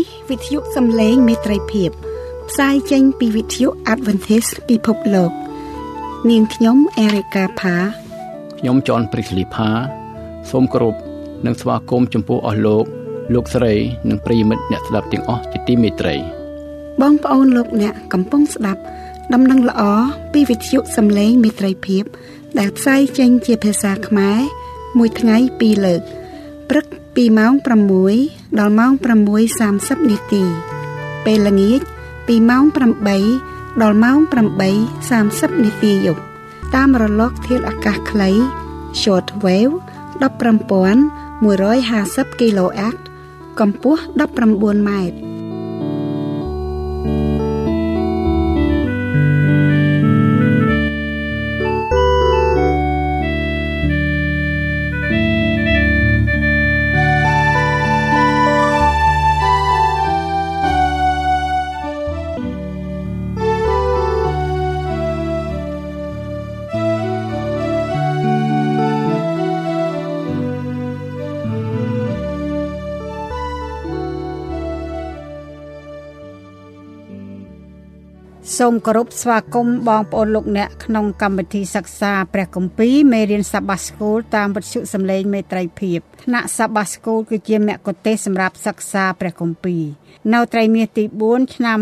នេះវិទ្យុសំឡេងមេត្រីភាព ផ្សាយចេញពីវិទ្យុ Adventist ពិភពលោក នាងខ្ញុំ Erica Pha ខ្ញុំចនព្រិចលីផាសូមគោរពនិងស្វាគមន៍ចំពោះអស់លោកលោកស្រីនិងប្រិយមិត្តអ្នកស្ដាប់ទាំងអស់ជាទីមេត្រី បងប្អូនលោកអ្នកកំពុងស្ដាប់ ដំណឹងល្អពីវិទ្យុសំឡេងមេត្រីភាព ដែលផ្សាយចេញជាភាសាខ្មែរមួយថ្ងៃពីរលើកព្រឹក ពីម៉ោង6ដល់ម៉ោង6:30នាទី ពេលល្ងាចពីម៉ោង8ដល់ម៉ោង8:30នាទីយប់តាមរលកធាតុអាកាសខ្លី short wave 15150 kHz កម្ពស់19ម៉ែត្រ សូមគោរពស្វាគមន៍បងប្អូនលោកអ្នកក្នុងកម្មវិធីសិក្សាព្រះគម្ពីរមេរៀនសាបាស្គូលតាមវិទ្យុសំឡេងមេត្រីភាពថ្នាក់សាបាស្គូលគឺជាមគ្គុទេសសម្រាប់សិក្សាព្រះគម្ពីរនៅត្រីមាសទី4ឆ្នាំ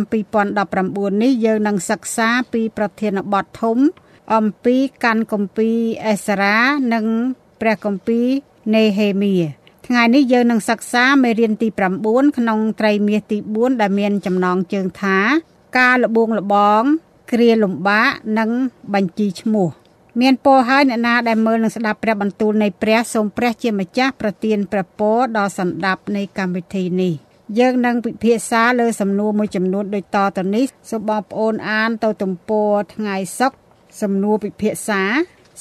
2019នេះយើងនឹងសិក្សាពីប្រធានបទធំ អំពីកាន់គម្ពីរអេសារ៉ានិងព្រះគម្ពីរនេហេមៀថ្ងៃនេះយើងនឹងសិក្សាមេរៀនទី9ក្នុងត្រីមាសទី4ដែលមានចំណងជើងថា ការលបងលបង គ្រាលំបាកនិងបញ្ជីឈ្មោះមានពរហើយអ្នកណាដែលមើលនឹងស្ដាប់ព្រះបន្ទូលនៃព្រះសូមព្រះជាម្ចាស់ប្រទានព្រះពរដល់សន្តាប់នៃកម្មវិធីនេះយើងនឹងពិភាក្សាលើសំណួរមួយចំនួនដូចតទៅនេះសូមបងប្អូនអានទៅទំព័រថ្ងៃសុក្រសំណួរពិភាក្សា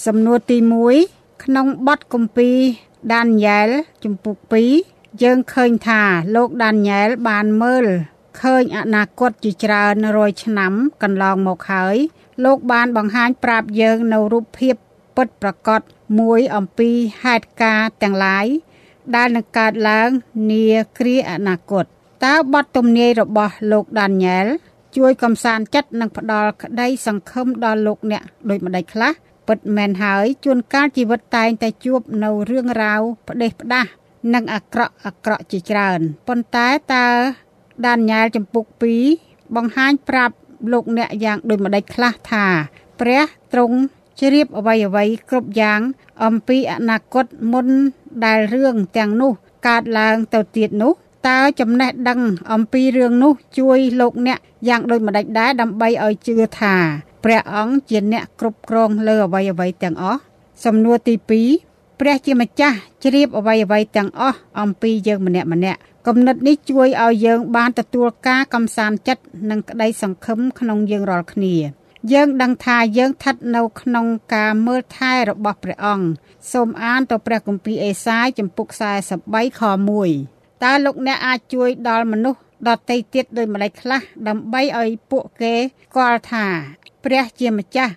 សំណួរទី1ក្នុងបទគម្ពីរដានីយ៉ែលជំពូក2យើងឃើញថាលោកដានីយ៉ែលបានមើល ឃើញអនាគតជាច្រើនរយឆ្នាំកន្លងមកហើយ លោកបានបង្ហាញប្រាប់យើងនៅរូបភាពពិតប្រកបមួយអំពីហេតុការណ៍ទាំងឡាយដែលនឹងកើតឡើងនាគ្រាអនាគតតើបទទំនាយរបស់លោកដានីយ៉ែលជួយកំសាន្តចិត្តនិងផ្ដល់ក្តីសង្ឃឹមដល់លោកអ្នកដូចម្ដេចខ្លះពិតមែនហើយជួនកាលជីវិតតែងតែជួបនៅរឿងរ៉ាវផ្ដេសផ្ដាស់និងអាក្រក់អាក្រក់ជាច្រើនប៉ុន្តែតើ ដានីយ៉ែលចំពុក2បង្ហាញប្រាប់លោកអ្នកយ៉ាងដូចម្ដេចខ្លះថា ព្រះទ្រង់ជ្រាបអ្វីអ្វីគ្រប់យ៉ាងអំពីអនាគតមុនដែលរឿងទាំងនោះកើតឡើងទៅទៀតនោះតើចំណេះដឹងអំពីរឿងនោះជួយលោកអ្នកយ៉ាងដូចម្ដេចដែរដើម្បីឲ្យជឿថាព្រះអង្គជាអ្នកគ្រប់គ្រងលើអ្វីអ្វីទាំងអស់សំណួរទី2 ព្រះជាម្ចាស់ជ្រាបអ្វីអ្វីទាំងអស់អំពីយើងម្នាក់ម្នាក់គំនិតនេះជួយឲ្យយើងបានទទួលការកំសាន្តចិត្តនិងក្តីសង្ឃឹមក្នុងយើងរាល់គ្នាយើងដឹងថាយើងស្ថិតនៅក្នុងការមើលថែរបស់ព្រះអង្គសូមអានទៅព្រះគម្ពីរអេសាយចំពុក43ខ1តើលោកអ្នកអាចជួយដល់មនុស្សដតីទៀតដោយម្ដេចខ្លះដើម្បីឲ្យពួកគេស្គាល់ថា ព្រះជាម្ចាស់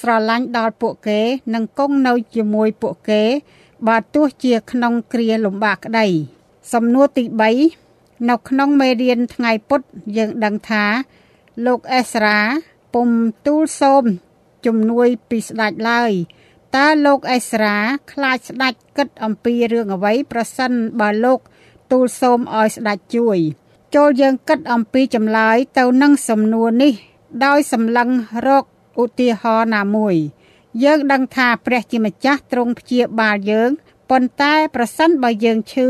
ស្រឡាញ់ដល់ពួកគេ និងគង់នៅជាមួយពួកគេ បើទោះជាក្នុងគ្រាលំបាកក្តី សំណួរទី3នៅក្នុងមេរៀនថ្ងៃពុធយើងដឹងថា លោកអេសារ៉ាពុំទូលសូមជំនួយពីស្ដេចឡើយតើលោកអេសារ៉ាខ្លាចស្ដេចគិតអំពីរឿងអ្វីប្រសិនបើលោកទូលសូមឲ្យស្ដេចជួយ ចូលយើងគិតអំពីចម្លើយទៅនឹងសំណួរនេះ ដោយសម្លឹងរក ឧទាហរណ៍ណាមួយ យើងដឹងថាព្រះជាម្ចាស់ទ្រង់ព្យាបាលយើងប៉ុន្តែប្រសិនបើយើងឈឺ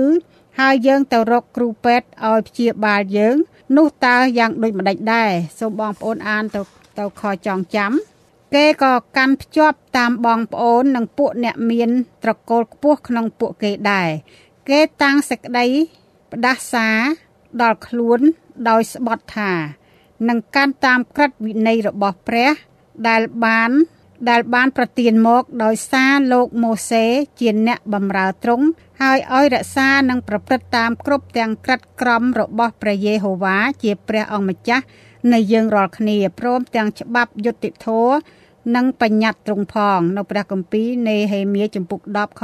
ហើយយើងទៅរកគ្រូពេទ្យឲ្យព្យាបាលយើង នោះតើយ៉ាងដូចម្ដេចដែរសូមបងប្អូនអានទៅទៅខចងចាំគេក៏កាន់ភ្ជាប់តាមបងប្អូននិងពួកអ្នកមានត្រកូលខ្ពស់ក្នុងពួកគេដែរគេតាំងសេចក្តីផ្ដាសាដល់ខ្លួនដោយស្បត់ថានឹងកាន់តាមក្រឹតវិន័យរបស់ព្រះ ដែលបានដែលបានប្រទានមកដោយសារលោកម៉ូសេជាអ្នកបម្រើទ្រង់ហើយឲ្យរក្សានិងប្រព្រឹត្តតាមគ្រប់ទាំងក្រិតក្រមរបស់ព្រះយេហូវ៉ាជាព្រះអង្គម្ចាស់នៃយើងរាល់គ្នាព្រមទាំងច្បាប់យុត្តិធម៌និងបញ្ញត្តិទ្រង់ផងនៅព្រះគម្ពីរនេហេមៀចំពុក10ខ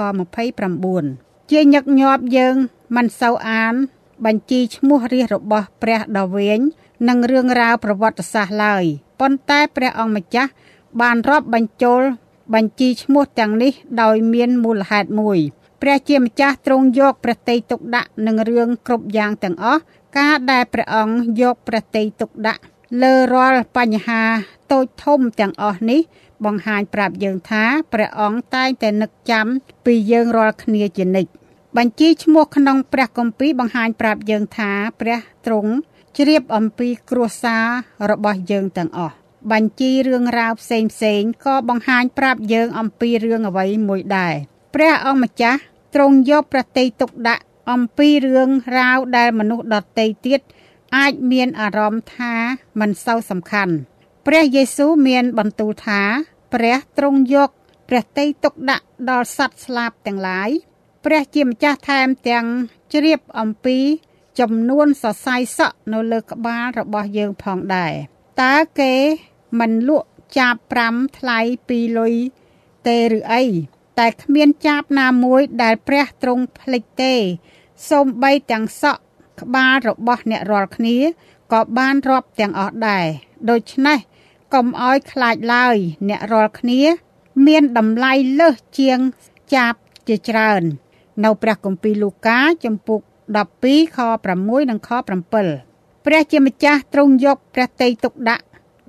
29ជាញឹកញាប់យើងមិនសូវអានបញ្ជីឈ្មោះរាជរបស់ព្រះដ៏វែង និងរឿងរ៉ាវប្រវត្តិសាស្ត្រឡើយប៉ុន្តែព្រះអង្គម្ចាស់បានរាប់បញ្ចូលបញ្ជីឈ្មោះទាំងនេះដោយមានមូលហេតុមួយព្រះជាម្ចាស់ទ្រង់យកព្រះតីទុកដាក់នឹងរឿងគ្រប់យ៉ាងទាំងអស់ការដែលព្រះអង្គយកព្រះតីទុកដាក់លើរាល់បញ្ហាតូចធំទាំងអស់នេះបង្ហាញប្រាប់យើងថាព្រះអង្គតែងតែនឹកចាំពីយើងរាល់គ្នាជានិច្ចបញ្ជីឈ្មោះក្នុងព្រះគម្ពីរបង្ហាញប្រាប់យើងថាព្រះទ្រង់ ជ្រាបអំពីគ្រួសាររបស់យើងទាំងអស់បញ្ជីរឿងរ៉ាវផ្សេងផ្សេងក៏បង្ហាញប្រាប់យើងអំពីរឿងអ្វីមួយដែរព្រះអង្គម្ចាស់ទ្រង់យកប្រតិទុកដាក់អំពីរឿងរ៉ាវដែលមនុស្សដទៃទៀតអាចមានអារម្មណ៍ថាមិនសូវសំខាន់ ព្រះយេស៊ូវមានបន្ទូលថា ព្រះទ្រង់យកព្រះតីទុកដាក់ដល់សត្វស្លាបទាំងឡាយព្រះជាម្ចាស់ថែមទាំងជ្រាបអំពី ចំនួនសរសៃសក់នៅលើក្បាលរបស់យើងផងដែរតើគេមិនលក់ចាប5ថ្លៃ2លុយទេឬអីតែគ្មានចាបណាមួយដែលព្រះទ្រង់ភ្លេចទេសូម្បីទាំងសក់ក្បាលរបស់អ្នករាល់គ្នាក៏បានរាប់ទាំងអស់ដែរដូច្នេះកុំឲ្យខ្លាចឡើយអ្នករាល់គ្នា មានតម្លៃលើសជាងចាបជាច្រើន នៅព្រះគម្ពីរលូកា ចំពុក 12ខ6និងខ7ព្រះជាម្ចាស់ទ្រង់យកព្រះតីទុកដាក់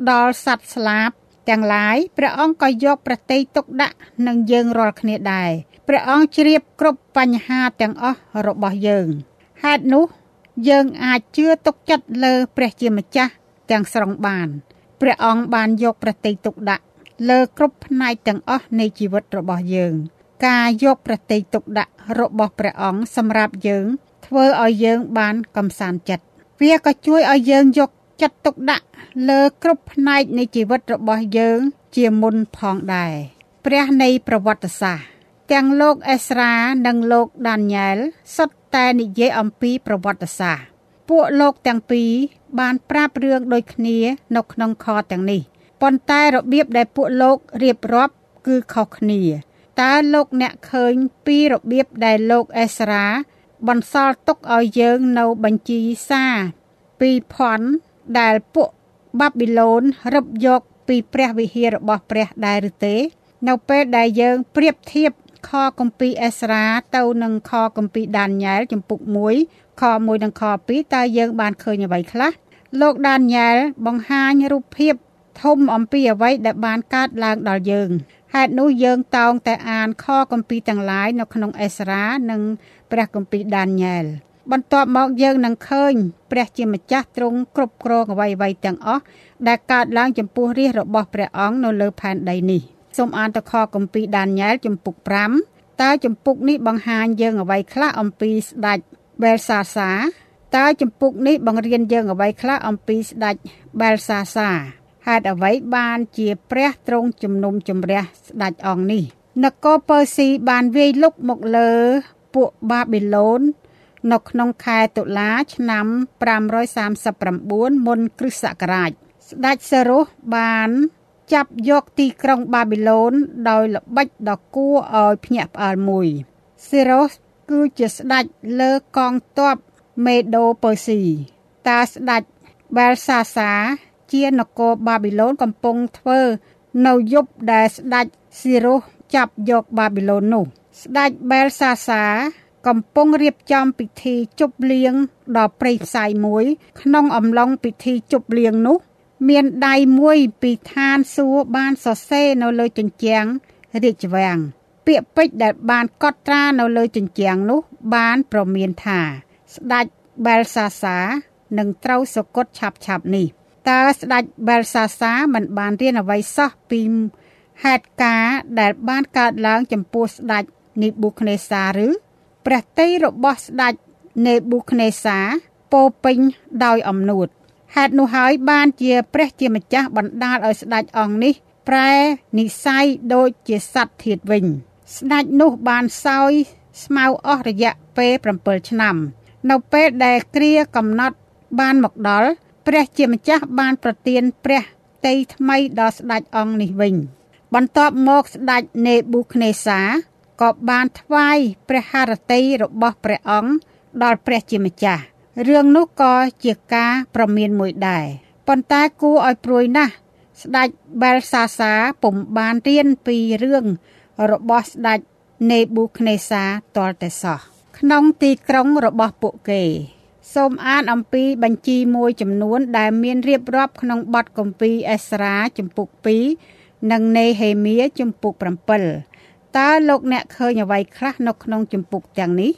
ដល់សត្វស្លាបទាំងឡាយព្រះអង្គក៏យកប្រតិទុកដាក់នឹងយើងរាល់គ្នាដែរព្រះអង្គជ្រាបគ្រប់បញ្ហាទាំងអស់របស់យើងហេតុនោះយើងអាចជឿទុកចិត្តលើព្រះជាម្ចាស់ទាំងស្រុងបានព្រះអង្គបានយកប្រតិទុកដាក់លើគ្រប់ផ្នែកទាំងអស់នៃជីវិតរបស់យើង ការយកប្រតិទុកដាក់របស់ព្រះអង្គសម្រាប់យើង ធ្វើឲ្យយើងបានកំសាន្តចិត្តវាក៏ជួយឲ្យយើងយកចិត្តទុកដាក់លើគ្រប់ផ្នែកនៃជីវិតរបស់យើងជាមុនផងដែរព្រះនៃប្រវត្តិសាស្ត្រទាំងលោកអេស្រានិងលោកដានីយ៉ែលសុទ្ធតែនិយាយអំពីប្រវត្តិសាស្ត្រពួកលោកទាំងពីរបានប្រាប់រឿងដូចគ្នានៅក្នុងខទាំងនេះប៉ុន្តែរបៀបដែលពួកលោករៀបរាប់គឺខុសគ្នាតើលោកអ្នកឃើញពីរបៀបដែលលោកអេស្រា បន្សល់ទុកឲ្យយើងនៅបញ្ជីសារពីផន់ដែលពួកបាប៊ីឡូនរឹបយកពីព្រះវិហាររបស់ព្រះដែរឬទេ នៅពេលដែលយើងប្រៀបធៀបខគម្ពីរអេស្រាទៅនឹងខគម្ពីរដានីយ៉ែលចំពុក1ខ1និងខ2តើយើងបានឃើញអ្វីខ្លះលោកដានីយ៉ែលបង្ហាញរូបភាពធំអំពីអ្វីដែលបានកើតឡើងដល់យើង ហេតុនោះយើងតោងតែអានខគម្ពីរទាំងឡាយនៅក្នុងអេស្រានិងព្រះគម្ពីរដានីយ៉ែលបន្ទាប់មកយើងនឹងឃើញព្រះជាម្ចាស់ទ្រង់គ្រប់គ្រងអ្វីៗទាំងអស់ដែលកើតឡើងចំពោះរាជរបស់ព្រះអង្គនៅលើផែនដីនេះសូមអានទៅខគម្ពីរដានីយ៉ែលចំពុក5តើចំពុកនេះបង្ហាញយើងអ្វីខ្លះអំពីស្ដេចបែលសាសាតើចំពុកនេះបង្រៀនយើងអ្វីខ្លះអំពីស្ដេចបែលសាសាហេ តុអ្វីបានជាព្រះទ្រង់ជំនុំជម្រះស្ដេចអង្គនេះនគរពើស៊ីបានវាយលុកមកលើពួកបាប៊ីឡូននៅក្នុងខែតុលាឆ្នាំ539មុនគ្រិស្តសករាជស្ដេចសេរុសបានចាប់យកទីក្រុងបាប៊ីឡូនដោយល្បិចដ៏គួរឲ្យភ្ញាក់ផ្អើលមួយសេរុសគឺជាស្ដេចលើកងទ័ពមេដូពើស៊ីតាស្ដេចបែលសាសា ជានគរបាប៊ីឡូនកំពុងធ្វើនៅយប់ដែលស្ដេចសេរុសចាប់យកបាប៊ីឡូននោះ ស្ដេចបែលសាសា កំពុងរៀបចំពិធីជប់លៀងដ៏ព្រៃផ្សាយមួយ ក្នុងអំឡុងពិធីជប់លៀងនោះ មានដៃមួយពីឋានសួគ៌បានសរសេរនៅលើជញ្ជាំងរាជវាំងពាក្យពេចន៍ដែលបានកត់ត្រានៅលើជញ្ជាំងនោះ បានប្រមានថា ស្ដេចបែលសាសានឹងត្រូវសគត់ឆាប់ឆាប់នេះ តើស្ដេចបែលសាសាមិនបានរៀនអ្វីសោះពីហេតុការណ៍ដែលបានកើតឡើងចំពោះស្ដេចនីប៊ូខនេសាឬព្រះតីរបស់ស្ដេចនេប៊ូខនេសាពោពេញដោយអំនួតហេតុនោះហើយបានជាព្រះជាម្ចាស់បណ្ដាលឲ្យស្ដេចអង្គនេះប្រែនិស័យដូចជាសត្វធាតវិញ ស្ដេចនោះបានសោយស្មៅអស់រយៈពេល7ឆ្នាំ នៅពេលដែលគ្រាកំណត់បានមកដល់ ព្រះជាម្ចាស់បានប្រទានព្រះតីថ្មីដល់ស្ដេចអង្គនេះវិញ បន្ទាប់មកស្ដេចនេប៊ូខនេសាក៏បានថ្វាយព្រះハរតីរបស់ព្រះអង្គដល់ព្រះជាម្ចាស់រឿងនោះក៏ជាការប្រមានមួយដែរប៉ុន្តែគួរឲ្យព្រួយណាស់ស្ដេចបែលសាសាពុំបានរៀនពីរឿងរបស់ស្ដេចនេប៊ូខនេសាទាល់តែសោះក្នុងទីក្រុងរបស់ពួកគេ សូមអានអំពីបញ្ជីមួយចំនួន ដែលមានរៀបរាប់ក្នុងបទគម្ពីរអេស្រាជំពូក2និងនេហេមៀជំពូក7តើលោកអ្នកឃើញអ្វីខ្លះនៅក្នុងជំពូកទាំងនេះ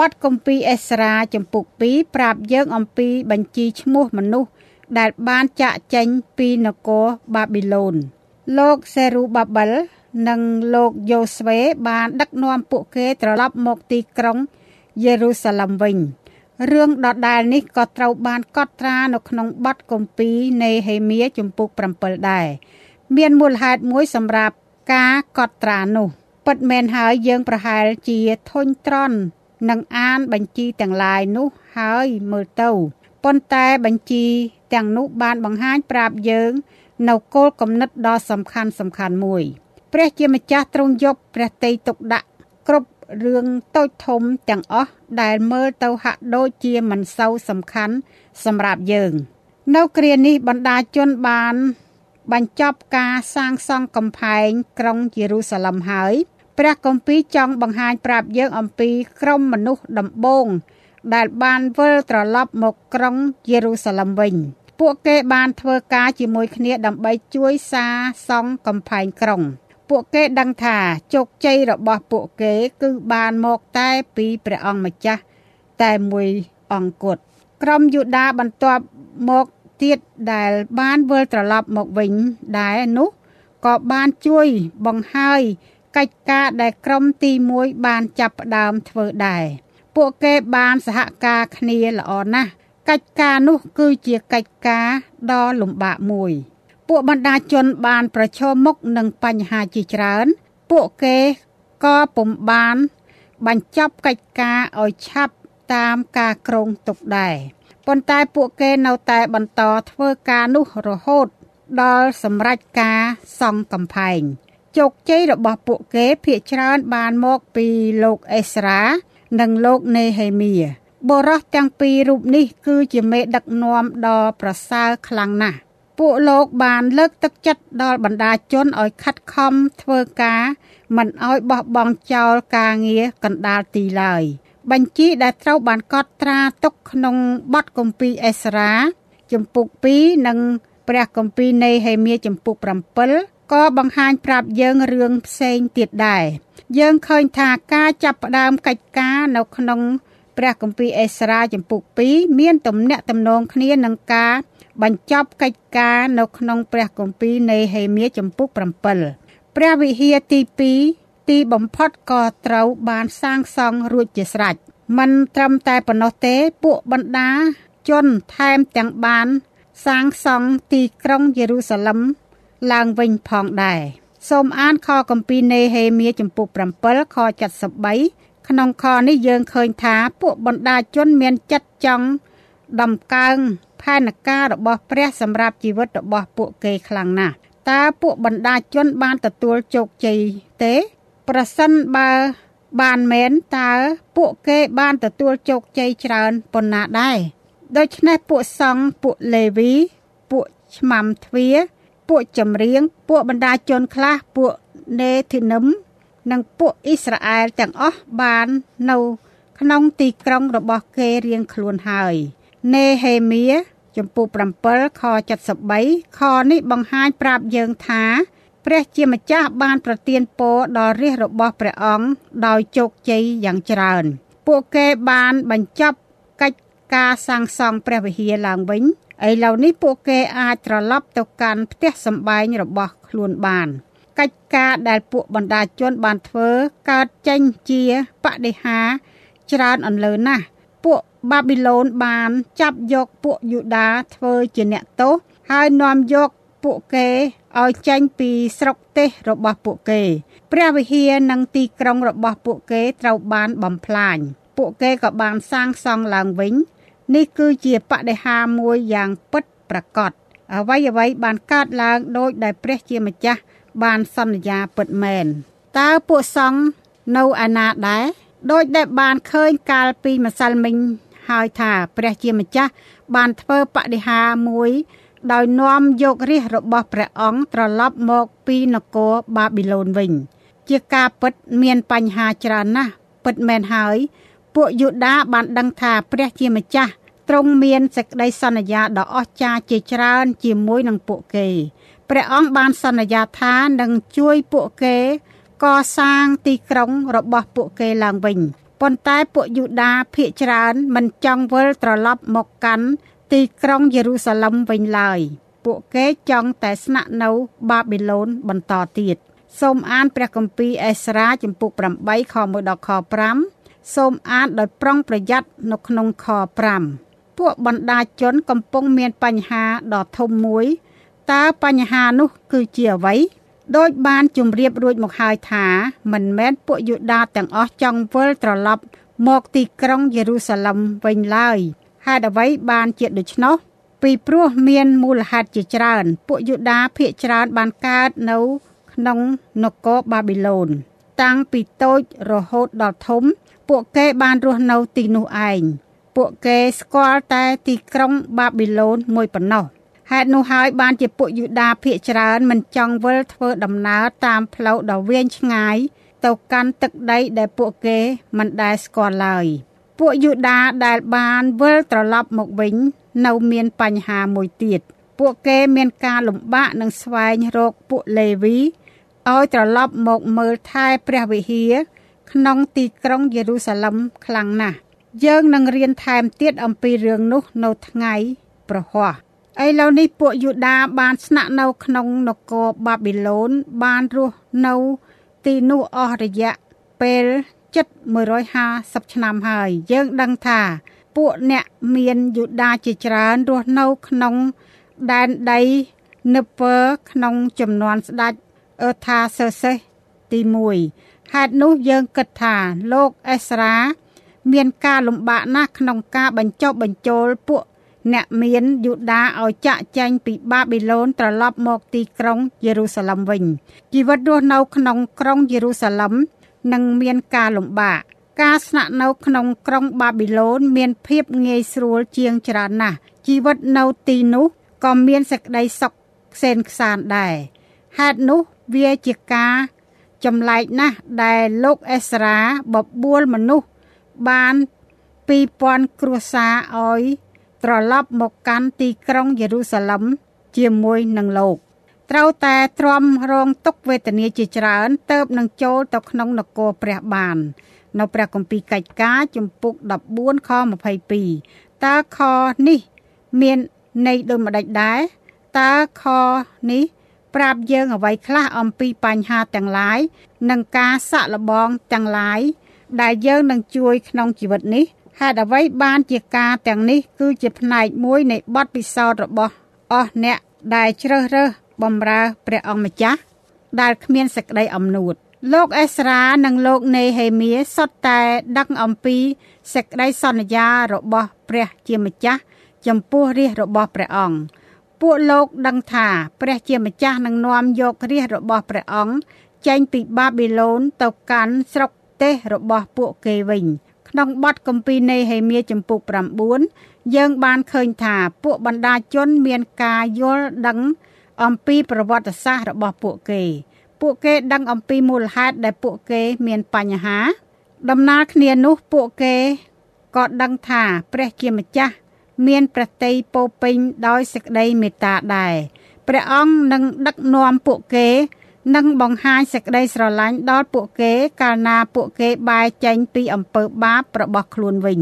បទគម្ពីរអេស្រាជំពូក2ប្រាប់យើងអំពីបញ្ជីឈ្មោះមនុស្សដែលបានចាក់ចេញពីនគរបាប៊ីឡូនលោកសេរូបាប៊ិលនិងលោកយ៉ូស្វេបានដឹកនាំពួកគេត្រឡប់មកទីក្រុងយេរូសាឡឹមវិញ រឿងដដែលនេះក៏ត្រូវបានកត់ត្រានៅក្នុងបទគម្ពីរនៃហេមៀជំពូក7ដែរមានមូលហេតុមួយសម្រាប់ការកត់ត្រានោះពិតមែនហើយយើងប្រហែលជាធុញត្រន់នឹងអានបញ្ជីទាំងឡាយនោះហើយមើលទៅប៉ុន្តែបញ្ជីទាំងនោះបានបង្ហាញប្រាប់យើងនៅគោលគំនិតដ៏សំខាន់សំខាន់មួយ ព្រះជាម្ចាស់ទ្រង់យកព្រះតីទុកដាក់គ្រប់ រឿងតូចធំទាំងអស់ដែលមើលទៅហាក់ដូចជាមិនសូវសំខាន់សម្រាប់យើង នៅគ្រានេះបណ្ដាជនបាន បញ្ចប់ការសាងសង់កំផែងក្រុងយេរូសាឡឹមហើយព្រះគម្ពីរចង់បង្ហាញប្រាប់យើងអំពីក្រុមមនុស្សដំបូងដែលបានវិលត្រឡប់មកក្រុងយេរូសាឡឹមវិញ ពួកគេបានធ្វើការជាមួយគ្នាដើម្បីជួយសាសង់កំផែងក្រុង ពួកគេដឹងថាជោគជ័យរបស់ពួកគេគឺបានមកតែពីព្រះអង្គម្ចាស់តែមួយអង្គគត់ក្រុមយូដាបន្ទាប់មកទៀតដែលបានវិលត្រឡប់មកវិញដែរនោះក៏បានជួយបង្ហើយកិច្ចការដែលក្រុមទី1បានចាប់ផ្ដើមធ្វើដែរពួកគេបានសហការគ្នាល្អណាស់កិច្ចការនោះគឺជាកិច្ចការដ៏លំបាកមួយ ពួកបណ្ដាជនបានប្រឈមមុខនឹងបញ្ហាជាច្រើន ពួកគេក៏ពុំបាន បញ្ចប់កិច្ចការឲ្យឆាប់តាមការគ្រោងទុកដែរប៉ុន្តែពួកគេនៅតែបន្តធ្វើការនោះរហូត ដល់សម្រេចការសង់កំផែងជោគជ័យរបស់ពួកគេភាកច្រើនបានមកពីលោកអេស្រានិងលោកនេហេមៀបរោះទាំងពីររូបនេះគឺជាមេដឹកនាំដ៏ប្រសើរខ្លាំងណាស់ ពួកលោកបានលើកទឹកចិត្តដល់បណ្ដាជនឲ្យខិតខំធ្វើការ មិនឲ្យបោះបង់ចោលការងារកណ្ដាលទីឡើយបញ្ជីដែលត្រូវបានកត់ត្រាទុកក្នុងបទគម្ពីរអេស្រាជំពូក2និងព្រះគម្ពីរនៃហេមៀជំពូក7ក៏បង្ហាញប្រាប់យើងរឿងផ្សេងទៀតដែរយើងឃើញថាការចាប់ផ្ដើមកិច្ចការនៅក្នុងព្រះគម្ពីរអេស្រាជំពូក2មានទំនាក់ទំនងគ្នានឹងការ បញ្ចប់កិច្ចការនៅក្នុងព្រះគម្ពីរនៃហេមៀចំពុក7ព្រះវិហារទី2ទីបំផុតក៏ត្រូវបានសាងសង់រួចជាស្រេចមិនត្រឹមតែប៉ុណ្ណោះទេពួកបណ្ដាជនថែមទាំងបាន សាងសង់ទីក្រុងយេរូសាឡឹមឡើងវិញផងដែរសូមអានខគម្ពីរនេហេមៀចំពុក7ខ73ក្នុងខនេះយើងឃើញថាពួកបណ្ដាជនមានចិត្តចង់ដំកើង ផែនការរបស់ព្រះសម្រាប់ជីវិតរបស់ពួកគេខ្លាំងណាស់តើពួកបណ្ដាជនបានទទួលជោគជ័យទេ ប្រសិនបើបានមែនតើពួកគេបានទទួលជោគជ័យច្រើនប៉ុណ្ណាដែរដូច្នេះពួកសង្ឃពួកលេវីពួកឆ្មាំទ្វាពួកចម្រៀងពួកបណ្ដាជនខ្លះពួកនេធីនឹមនិងពួកអ៊ីស្រាអែលទាំងអស់បាននៅក្នុងទីក្រុងរបស់គេរៀងខ្លួនហើយ នេហេមៀចំពោះ7ខ73ខនេះបង្ហាញប្រាប់យើងថាព្រះជាម្ចាស់បានប្រទានពរដល់រាជរបស់ព្រះអង្គដោយជោគជ័យយ៉ាងច្រើន ពួកគេបានបញ្ចប់កិច្ចការសាងសង់ព្រះវិហារឡើងវិញឥឡូវនេះពួកគេអាចត្រឡប់ទៅកាន់ផ្ទះសម្បែងរបស់ខ្លួនបាន កិច្ចការដែលពួកបណ្ដាជនបានធ្វើកើតចេញជាបដិហាច្រើនអន្លើណាស់ពួក បាប៊ីឡូនបានចាប់យកពួកយូដាធ្វើជាអ្នកទោសហើយនាំយកពួកគេឲ្យចេញពីស្រុកទេសរបស់ពួកគេ ព្រះវិហារនិងទីក្រុងរបស់ពួកគេត្រូវបានបំផ្លាញពួកគេក៏បានសាងសង់ឡើងវិញ នេះគឺជាបដិហាមួយយ៉ាងពិតប្រាកដអ្វីអ្វីបានកើតឡើងដោយដែលព្រះជាម្ចាស់បានសន្យាពិតមែនតើពួកសង្ឃនៅឯណាដែរដោយដែលបានឃើញកាលពីម្សិលមិញ ហហើយថាព្រះជាម្ចាស់បានធ្វើបដិហាមួយ ដោយនាំយករាជរបស់ព្រះអង្គត្រឡប់មកពីនគរបាប៊ីឡូនវិញ ជាការពិតមានបញ្ហាច្រើនណាស់ពិតមែនហើយ ពួកយូដាបានដឹងថាព្រះជាម្ចាស់ទ្រង់មានសេចក្តីសន្យាដ៏អស្ចារ្យជាច្រើន ជាមួយនឹងពួកគេព្រះអង្គបានសន្យាថានឹងជួយពួកគេកសាងទីក្រុងរបស់ពួកគេឡើងវិញ ប៉ុន្តែពួកយូដាភៀកច្រើនមិនចង់វិលត្រឡប់មកកាន់ទីក្រុងយេរូសាឡឹមវិញឡើយពួកគេចង់តែស្នាក់នៅបាប៊ីឡូនបន្តទៀតសូមអានព្រះគម្ពីរអេសរ៉ាចំពុក8ខ1ដល់ខ5សូមអានដោយប្រុងប្រយ័ត្ននៅក្នុងខ5ពួកបណ្ដាជនកំពុងមានបញ្ហាដ៏ធំមួយតើបញ្ហានោះគឺជាអ្វី ដោយបានជម្រាបរួចមកហើយថា មិនមែនពួកយូដាទាំងអស់ចង់វិលត្រឡប់ មកទីក្រុងយេរូសាឡឹមវិញឡើយហេតុអ្វីបានជាដូច្នោះពីព្រោះមានមូលហេតុជាច្រើន ពួកយូដាភៀកច្រើនបានកើតនៅក្នុងនគរបាប៊ីឡូន តាំងពីតូចរហូតដល់ធំ ពួកគេបានរស់នៅទីនោះឯងពួកគេស្គាល់តែទីក្រុងបាប៊ីឡូនមួយប៉ុណ្ណោះ ហេតុនោះហើយបានជាពួកយូដាភៀកច្រើនមិនចង់វិលធ្វើដំណើរតាមផ្លូវដ៏វែងឆ្ងាយទៅកាន់ទឹកដីដែលពួកគេមិនដែលស្គាល់ឡើយពួកយូដាដែលបានវិលត្រឡប់មកវិញ នៅមានបញ្ហាមួយទៀតពួកគេមានការលំបាកនឹងស្វែងរកពួកលេវីឲ្យត្រឡប់មកមើលថែព្រះវិហារក្នុងទីក្រុងយេរូសាឡឹមខ្លាំងណាស់យើងនឹងរៀនថែមទៀតអំពីរឿងនោះនៅថ្ងៃប្រហ័ស ឥឡូវនេះពួកយូដាបានស្នាក់នៅក្នុងនគរបាប៊ីឡូនបានរស់នៅទីនោះអស់រយៈពេលជិត150ឆ្នាំហើយ យើងដឹងថា ពួកអ្នកមានយូដាជាច្រើនរស់នៅក្នុងដែនដីនឹពើក្នុងចំនួនស្ដេចអឺថាសឺសេសទី1ហេតុនោះយើងគិតថាលោកអេស្រាមានការលំបាកណាស់ក្នុងការបញ្ចុះបញ្ចូលពួក អ្នកមានយូដាឲ្យចាក់ចែងពីបាប៊ីឡូនត្រឡប់មកទីក្រុងយេរូសាឡឹមវិញជីវិតរស់នៅក្នុងក្រុងយេរូសាឡឹមនឹងមានការលំបាកការស្នាក់នៅក្នុងក្រុងបាប៊ីឡូនមានភាពងាយស្រួលជាងច្រើនណាស់ជីវិតនៅទីនោះក៏មានសេចក្តីសុខខ្សែនខ្សានដែរហេតុនោះវាជាការចម្លែកណាស់ដែលលោកអេសរ៉ាបបួលមនុស្សបាន2000គ្រួសារឲ្យ ត្រឡប់មកកាន់ទីក្រុងយេរូសាឡឹមជាមួយនឹងលោកត្រូវតែទ្រាំរងទុក្ខវេទនាជាច្រើនទៅបនឹងចូលទៅក្នុងនគរព្រះបាន នៅព្រះគម្ពីរកិច្ចការជំពូក14ខ22តើខនេះមានន័យដូចម្ដេចដែរតើខនេះប្រាប់យើងអ្វីខ្លះអំពីបញ្ហាទាំងឡាយនិងការសាក់លបងទាំងឡាយដែលយើងនឹងជួយក្នុងជីវិតនេះ ហេតុអ្វីបានជាការទាំងនេះគឺជាផ្នែកមួយនៃបទពិសោធន៍របស់អស់អ្នកដែលជ្រើសរើសបម្រើព្រះអង្គម្ចាស់ដែលគ្មានសេចក្តីអំនួតលោកអេស្រានិងលោកនេហេមៀសុទ្ធតែដឹងអំពីសេចក្តីសន្យារបស់ព្រះជាម្ចាស់ចំពោះរាជរបស់ព្រះអង្គពួកលោកដឹងថាព្រះជាម្ចាស់នឹងនាំយករាជរបស់ព្រះអង្គចេញពីបាប៊ីឡូនទៅកាន់ស្រុកទេសរបស់ពួកគេវិញ ក្នុងបទគម្ពីរនៃហេមៀចំពុក9យើងបានឃើញថាពួកបណ្ដាជនមានការយល់ដឹងអំពីប្រវត្តិសាស្ត្ររបស់ពួកគេ ពួកគេដឹងអំពីមូលហេតុដែលពួកគេមានបញ្ហា ដំណើរគ្នានោះពួកគេក៏ដឹងថាព្រះជាម្ចាស់មានព្រះតីពោពេញដោយសេចក្តីមេត្តាដែរព្រះអង្គនឹងដឹកនាំពួកគេ និងបង្ហាញសេចក្តីស្រឡាញ់ដល់ពួកគេកាលណាពួកគេបែរចេញពីអំពើបាបរបស់ខ្លួនវិញ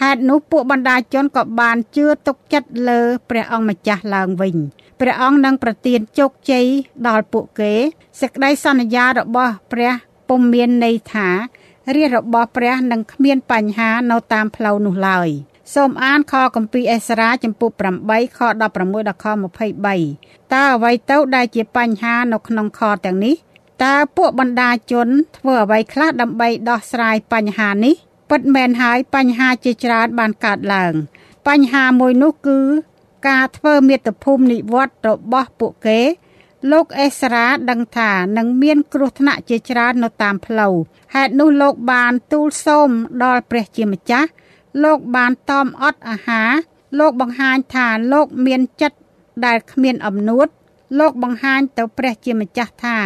ហេតុនោះពួកបណ្ដាជនក៏បានជឿទុកចិត្តលើព្រះអង្គម្ចាស់ឡើងវិញព្រះអង្គនឹងប្រទានជោគជ័យដល់ពួកគេសេចក្តីសន្យារបស់ព្រះពុំមានន័យថារាជរបស់ព្រះនឹងគ្មានបញ្ហានៅតាមផ្លូវនោះឡើយ។ សូមអានខគម្ពីរអេសរ៉ាចំពុក8ខ16ដល់ខ23តើអ្វីទៅដែលជាបញ្ហានៅក្នុងខទាំងនេះតើពួកបណ្ដាជនធ្វើអ្វីខ្លះដើម្បីដោះស្រាយបញ្ហានេះពិតមែនហើយបញ្ហាជាច្រើនបានកើតឡើង បញ្ហាមួយនោះគឺ ការធ្វើមាតុភូមិនិវត្តរបស់ពួកគេ លោកអេសរ៉ាដឹងថានឹងមានគ្រោះថ្នាក់ជាច្រើននៅតាមផ្លូវហេតុនោះលោកបានទូលសូមដល់ព្រះជាម្ចាស់ លោកបានតอมអត់អាហារលោកបង្ហាញថាលោកមានចិត្តដែលគ្មានអំនួត លោកបង្ហាញទៅព្រះជាម្ចាស់ថា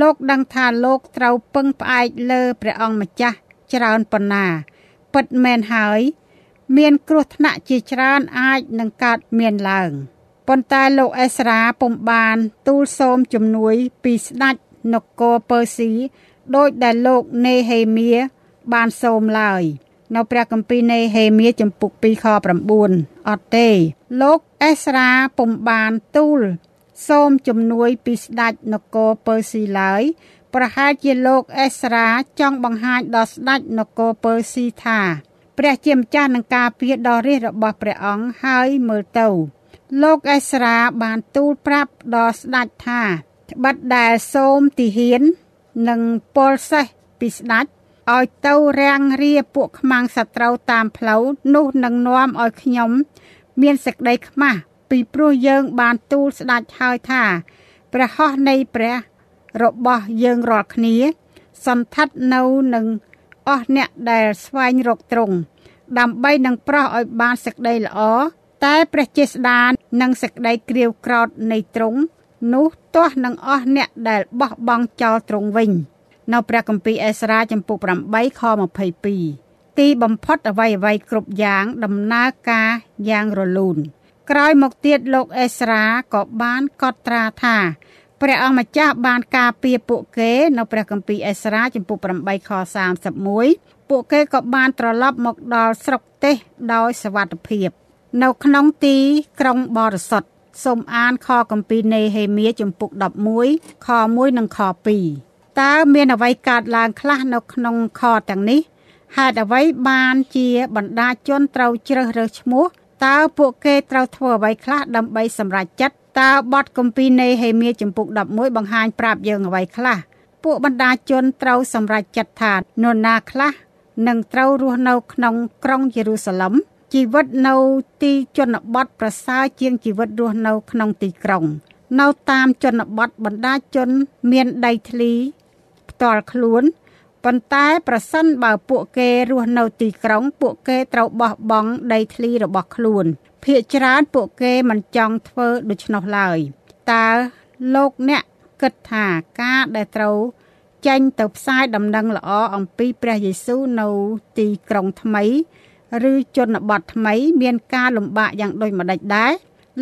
លោកដឹងថាលោកត្រូវពឹងផ្អែកលើព្រះអង្គម្ចាស់ច្រើនប៉ុណ្ណាពិតមែនហើយ មានគ្រោះថ្នាក់ជាច្រើនអាចនឹងកើតមានឡើងប៉ុន្តែលោកអេស្រាពុំបាន ទូលសូមជំនួយពីស្ដេចនគរពើស៊ីដោយដែលលោកនេហេមៀបានសូមឡើយ នៅព្រះគម្ពីរនេហេមៀចំពុក2ខ9អត់ទេ លោកអេស្រាពុំបានទូល សូមជំនួយពីស្ដេចនគរពើស៊ីឡើយប្រហែលជាលោកអេស្រាចង់បង្ហាញដល់ស្ដេចនគរពើស៊ីថាព្រះជាម្ចាស់នឹងការពារដល់រាជរបស់ព្រះអង្គហើយមើលទៅលោកអេស្រាបានទូលប្រាប់ដល់ស្ដេចថាត្បិតដែលសូមទីហ៊ាន និងពលសេះពីស្ដេច ឲ្យទៅរាំងរាពួកខ្មាំងសត្រូវតាមផ្លូវនោះនឹងនាំឲ្យខ្ញុំ មានសេចក្តីខ្មាស់ពីព្រោះយើងបានទូលស្ដេចហើយថាព្រះហស្ថនៃព្រះរបស់យើងរាល់គ្នា សន្ធិដ្ឋនៅនឹងអស់អ្នកដែលស្វែងរកទ្រង់ដើម្បីនឹងប្រោះឲ្យបានសេចក្តីល្អតែព្រះចេស្តានិងសេចក្តីក្រៀវក្រោតនៃទ្រង់នោះទាស់នឹងអស់អ្នកដែលបោះបង់ចោលទ្រង់វិញ នៅព្រះគម្ពីរអេសារ៉ាចំពុក8ខ22ទីបំផុតអ្វីអ្វីគ្រប់យ៉ាងដំណើរការយ៉ាងរលូនក្រោយមកទៀតលោកអេសារ៉ាក៏បានកត់ត្រាថាព្រះអង្គម្ចាស់បានការពារពួកគេនៅព្រះគម្ពីរអេសារ៉ាចំពុក8ខ31ពួកគេក៏បានត្រឡប់មកដល់ស្រុកទេសដោយសวัสดิភាព នៅក្នុងទីក្រុងបរិសុទ្ធសូមអានខគម្ពីរនេហេមៀចំពុក11ខ1និងខ2 តើមានអ្វីកើតឡើងខ្លះនៅក្នុងខទាំងនេះហេតុអ្វីបានជាបណ្ដាជនត្រូវជ្រើសរើសឈ្មោះតើពួកគេត្រូវធ្វើអ្វីខ្លះដើម្បីសម្រេចចិត្តតើបទគម្ពីរនេហេមៀចំពុក11បង្ហាញប្រាប់យើងអ្វីខ្លះពួកបណ្ដាជនត្រូវសម្រេចចិត្តថានរណាខ្លះនឹងត្រូវរស់នៅក្នុងក្រុងយេរូសាឡិមជីវិតនៅទីជនបទប្រសើរជាងជីវិតរស់នៅក្នុងទីក្រុង នៅតាមជនបទបណ្ដាជន មានដីធ្លីផ្ទា ល់ខ្លួនប៉ុន្តែប្រសិនបើពួកគេរស់នៅទីក្រុង ពួកគេត្រូវបោះបង់ដីធ្លីរបស់ខ្លួនភាគច្រើនពួកគេមិនចង់ធ្វើដូច្នោះឡើយតើលោកអ្នកគិតថាការដែលត្រូវចេញទៅផ្សាយដំណឹងល្អអំពីព្រះយេស៊ូវនៅទីក្រុងថ្មី ឬជនបទថ្មី មានការលំបាកយ៉ាងដូចម្ដេចដែរ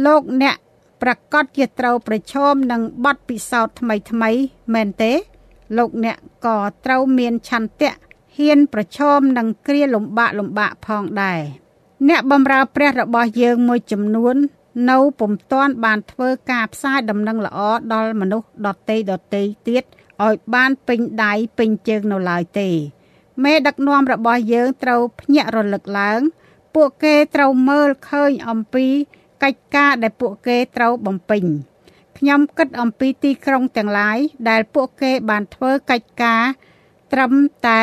លោកអ្នកប្រកាសជាត្រូវប្រឈមនឹងបទពិសោធន៍ថ្មីថ្មីមែនទេ លោកអ្នកក៏ត្រូវមានឆន្ទៈហ៊ានប្រឈមនឹងគ្រាលំបាកលំបាកផងដែរអ្នកបម្រើព្រះរបស់យើងមួយចំនួន នៅពុំទាន់បានធ្វើការផ្សាយដំណឹងល្អដល់មនុស្សដតីដតីទៀតឲ្យបានពេញដៃពេញជើងនៅឡើយទេមេដឹកនាំរបស់យើងត្រូវភ្ញាក់រលឹកឡើង ពួកគេត្រូវមើលឃើញអំពីកិច្ចការដែលពួកគេត្រូវបំពេញ ខ្ញុំគិតអំពីទីក្រុងទាំងឡាយដែលពួកគេបានធ្វើកិច្ចការត្រឹមតែ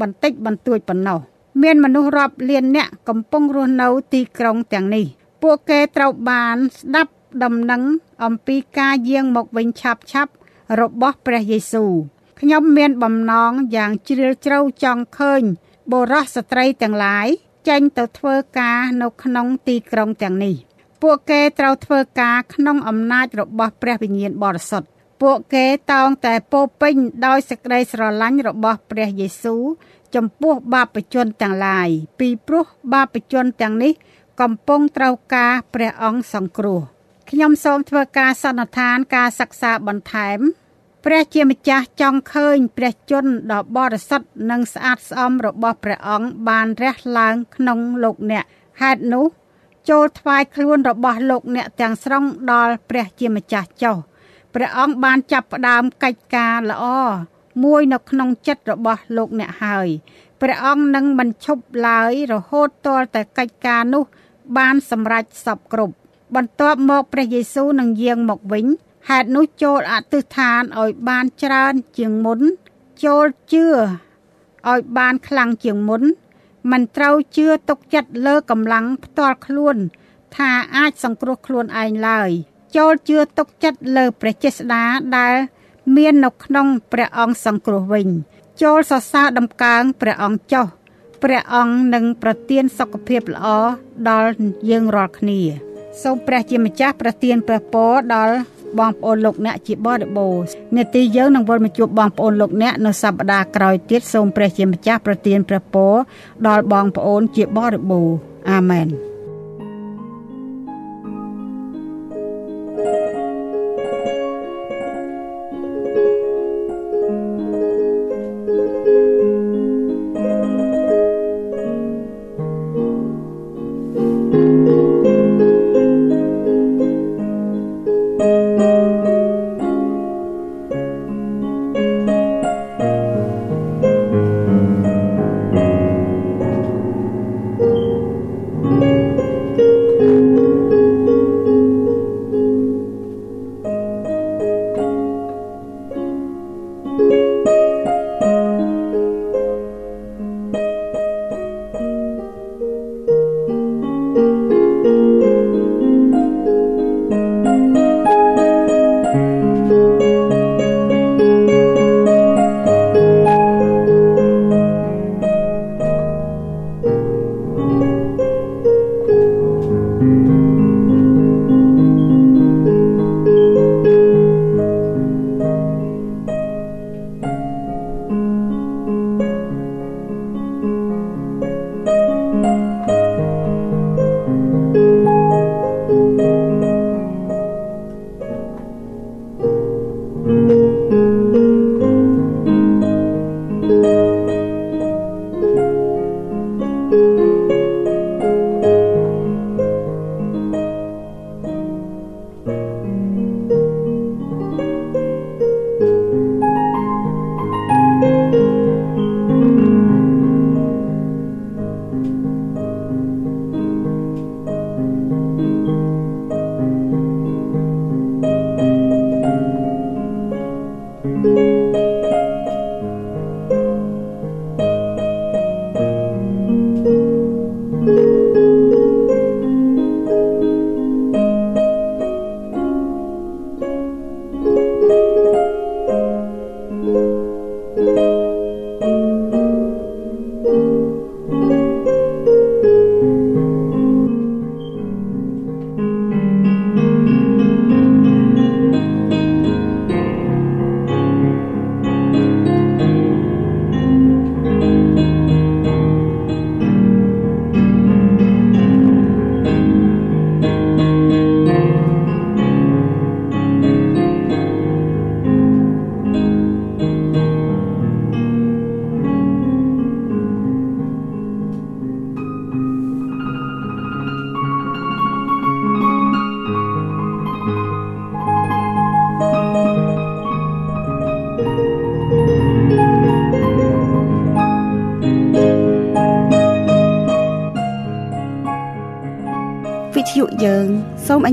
បន្តិចបន្តួចប៉ុណ្ណោះមានមនុស្សរាប់លាននាក់កំពុងរស់នៅទីក្រុងទាំងនេះ ពួកគេត្រូវបានស្ដាប់ដំណឹងអំពីការយាងមកវិញឆាប់ឆាប់របស់ព្រះយេស៊ូវខ្ញុំមានបំណងយ៉ាងជ្រាលជ្រៅចង់ឃើញបុរសស្ត្រីទាំងឡាយចេញទៅធ្វើការនៅក្នុងទីក្រុងទាំងនេះ ពួកគេត្រូវធ្វើការក្នុងអំណាចរបស់ព្រះវិញ្ញាណបរិសុទ្ធពួកគេតោងតែពោពេញដោយសេចក្តីស្រឡាញ់របស់ព្រះយេស៊ូវចំពោះបាបជនទាំងឡាយពីព្រោះបាបជនទាំងនេះ កំពុងត្រូវការព្រះអង្គសង្គ្រោះខ្ញុំសូមធ្វើការសន្និដ្ឋានការសិក្សាបន្ថែមព្រះជាម្ចាស់ចង់ឃើញព្រះជន្មដ៏បរិសុទ្ធនិងស្អាតស្អំរបស់ព្រះអង្គបានរះឡើងក្នុងលោកអ្នកហេតុនោះ ចូលថ្វាយខ្លួនរបស់លោកអ្នកទាំងស្រុងដល់ព្រះជាម្ចាស់ចុះព្រះអង្គបានចាប់ផ្ដើមកិច្ចការល្អមួយនៅក្នុងចិត្តរបស់លោកអ្នកហើយព្រះអង្គនឹងមិនឈប់ឡើយរហូតទាល់តែកិច្ចការនោះ បានសម្រេចសពគ្រប់បន្ទាប់មកព្រះយេស៊ូវនឹងយាងមកវិញហេតុនោះចូលអធិដ្ឋានឲ្យបានច្រើនជាងមុនចូលជឿឲ្យបានខ្លាំងជាងមុន មិនត្រូវជឿទុកចិត្តលើកម្លាំងផ្ទាល់ខ្លួន ថាអាចសង្គ្រោះខ្លួនឯងឡើយ ចូលជឿទុកចិត្តលើព្រះចេស្តាដែលមាននៅក្នុងព្រះអង្គសង្គ្រោះវិញ ចូលសរសើរដំកើងព្រះអង្គចុះព្រះអង្គនឹងប្រទានសុខភាពល្អដល់យើងរាល់គ្នា សូមព្រះជាម្ចាស់ប្រទានព្រះពរដល់ បងប្អូនលោកអ្នកជាបរិបូរណ៍នេតិយើងនឹងវិលមកជួបបងប្អូនលោកអ្នកនៅសប្តាហ៍ក្រោយទៀតសូមព្រះជាម្ចាស់ប្រទានព្រះពរដល់បងប្អូនជាបរិបូរណ៍អាមែន